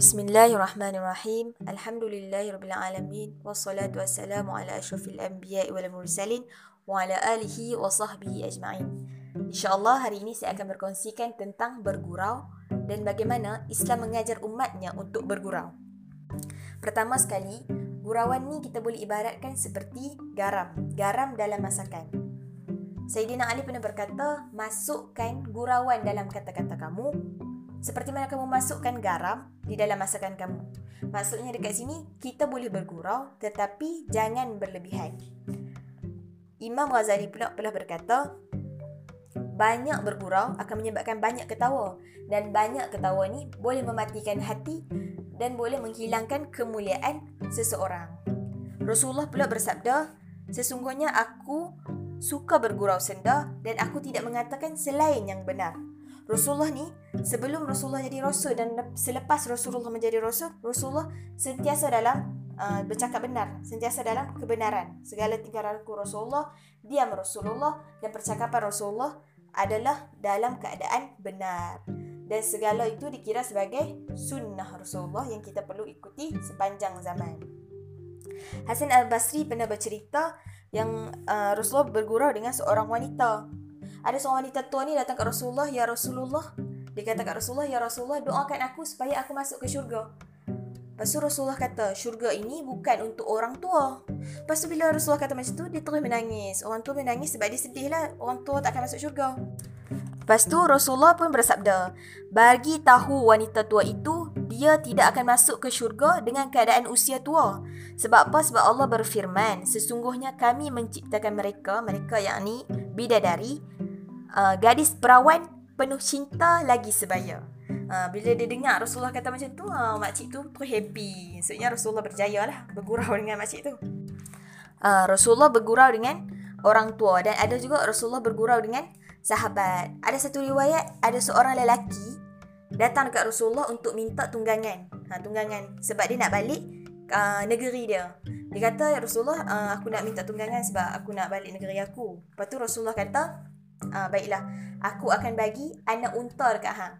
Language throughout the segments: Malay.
Bismillahirrahmanirrahim. Alhamdulillahirabbil wassalatu wassalamu ala asyrafil anbiya'i wal mursalin wa ala alihi wa sahbihi ajma'in. Insyaallah hari ini saya akan berkongsikan tentang bergurau dan bagaimana Islam mengajar umatnya untuk bergurau. Pertama sekali, gurauan ni kita boleh ibaratkan seperti garam, garam dalam masakan. Sayyidina Ali pernah berkata, masukkan gurauan dalam kata-kata kamu seperti mana kamu masukkan garam di dalam masakan kamu. Maksudnya dekat sini, kita boleh bergurau tetapi jangan berlebihan. Imam Ghazali pula pernah berkata, banyak bergurau akan menyebabkan banyak ketawa dan banyak ketawa ni boleh mematikan hati dan boleh menghilangkan kemuliaan seseorang. Rasulullah pula bersabda, sesungguhnya aku suka bergurau senda dan aku tidak mengatakan selain yang benar. Rasulullah ni sebelum Rasulullah jadi rasul dan selepas Rasulullah menjadi rasul, Rasulullah sentiasa dalam uh, bercakap benar, sentiasa dalam kebenaran. Segala tingkah laku Rasulullah, diam Rasulullah dan percakapan Rasulullah adalah dalam keadaan benar. Dan segala itu dikira sebagai sunnah Rasulullah yang kita perlu ikuti sepanjang zaman. Hasan Al-Basri pernah bercerita yang uh, Rasulullah bergurau dengan seorang wanita ada seorang wanita tua ni datang ke Rasulullah, Ya Rasulullah. Dia kata kat Rasulullah, Ya Rasulullah, doakan aku supaya aku masuk ke syurga. Lepas tu Rasulullah kata, syurga ini bukan untuk orang tua. Lepas tu bila Rasulullah kata macam tu, dia terus menangis. Orang tua menangis sebab dia sedih lah, orang tua tak akan masuk syurga. Lepas tu Rasulullah pun bersabda, bagi tahu wanita tua itu, dia tidak akan masuk ke syurga dengan keadaan usia tua. Sebab apa? Sebab Allah berfirman, sesungguhnya kami menciptakan mereka, mereka yang ni bidadari, uh, gadis perawan penuh cinta lagi sebaya. Uh, bila dia dengar Rasulullah kata macam tu, uh, makcik tu tu happy. Maksudnya Rasulullah berjaya lah bergurau dengan makcik tu. Uh, Rasulullah bergurau dengan orang tua dan ada juga Rasulullah bergurau dengan sahabat. Ada satu riwayat, ada seorang lelaki datang dekat Rasulullah untuk minta tunggangan. Ha, tunggangan sebab dia nak balik uh, negeri dia. Dia kata, ya Rasulullah, uh, aku nak minta tunggangan sebab aku nak balik negeri aku. Lepas tu Rasulullah kata, uh, baiklah. Aku akan bagi anak unta dekat hang.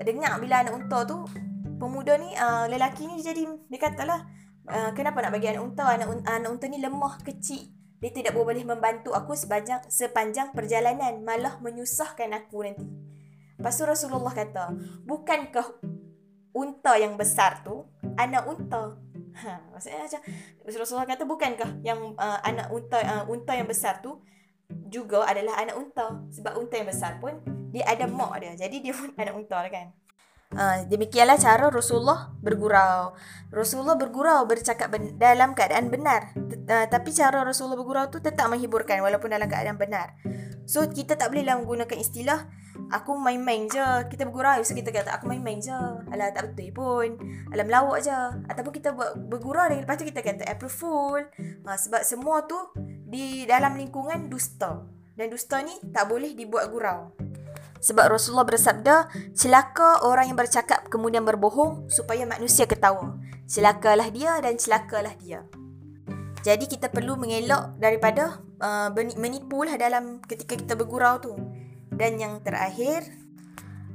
Dengar bila anak unta tu pemuda ni uh, lelaki ni jadi dia katalah uh, kenapa nak bagi anak unta? Anak, anak unta ni lemah kecil. Dia tidak boleh membantu aku sepanjang sepanjang perjalanan. Malah menyusahkan aku nanti. Lepas tu Rasulullah kata bukankah unta yang besar tu anak unta? Ha maksudnya macam Rasulullah kata bukankah yang uh, anak unta uh, unta yang besar tu juga adalah anak unta sebab unta yang besar pun dia ada mak dia jadi dia pun anak unta lah kan Uh, demikianlah cara Rasulullah bergurau. Rasulullah bergurau bercakap ben- dalam keadaan benar. T- uh, tapi cara Rasulullah bergurau tu tetap menghiburkan walaupun dalam keadaan benar. So kita tak bolehlah menggunakan istilah aku main-main je. Kita bergurau so kita kata aku main-main je. Alah tak betul pun. Alah melawak je. Ataupun kita bergurau dan lepas tu kita kata April Fool. Uh, sebab semua tu di dalam lingkungan dusta. Dan dusta ni tak boleh dibuat gurau. Sebab Rasulullah bersabda, celaka orang yang bercakap kemudian berbohong supaya manusia ketawa. Celakalah dia dan celakalah dia. Jadi kita perlu mengelak daripada uh, menipu lah dalam ketika kita bergurau tu. Dan yang terakhir,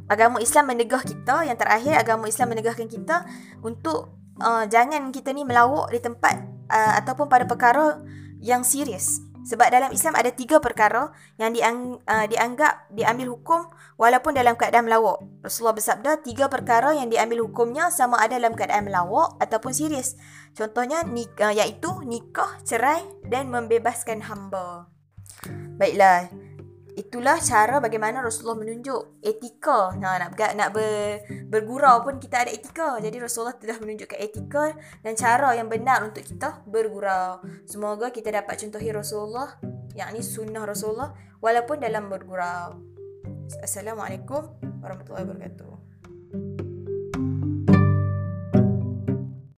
agama Islam menegah kita. Yang terakhir, agama Islam menegahkan kita untuk uh, jangan kita ni melawak di tempat uh, ataupun pada perkara yang serius. Sebab dalam Islam ada tiga perkara yang diang, uh, dianggap diambil hukum walaupun dalam keadaan melawak. Rasulullah bersabda tiga perkara yang diambil hukumnya sama ada dalam keadaan melawak ataupun serius. Contohnya nikah, uh, iaitu nikah, cerai dan membebaskan hamba. Baiklah, itulah cara bagaimana Rasulullah menunjuk etika. Nah, nak nak ber, bergurau pun kita ada etika. Jadi Rasulullah telah menunjukkan etika dan cara yang benar untuk kita bergurau. Semoga kita dapat contohi Rasulullah, yakni sunnah Rasulullah walaupun dalam bergurau. Assalamualaikum warahmatullahi wabarakatuh.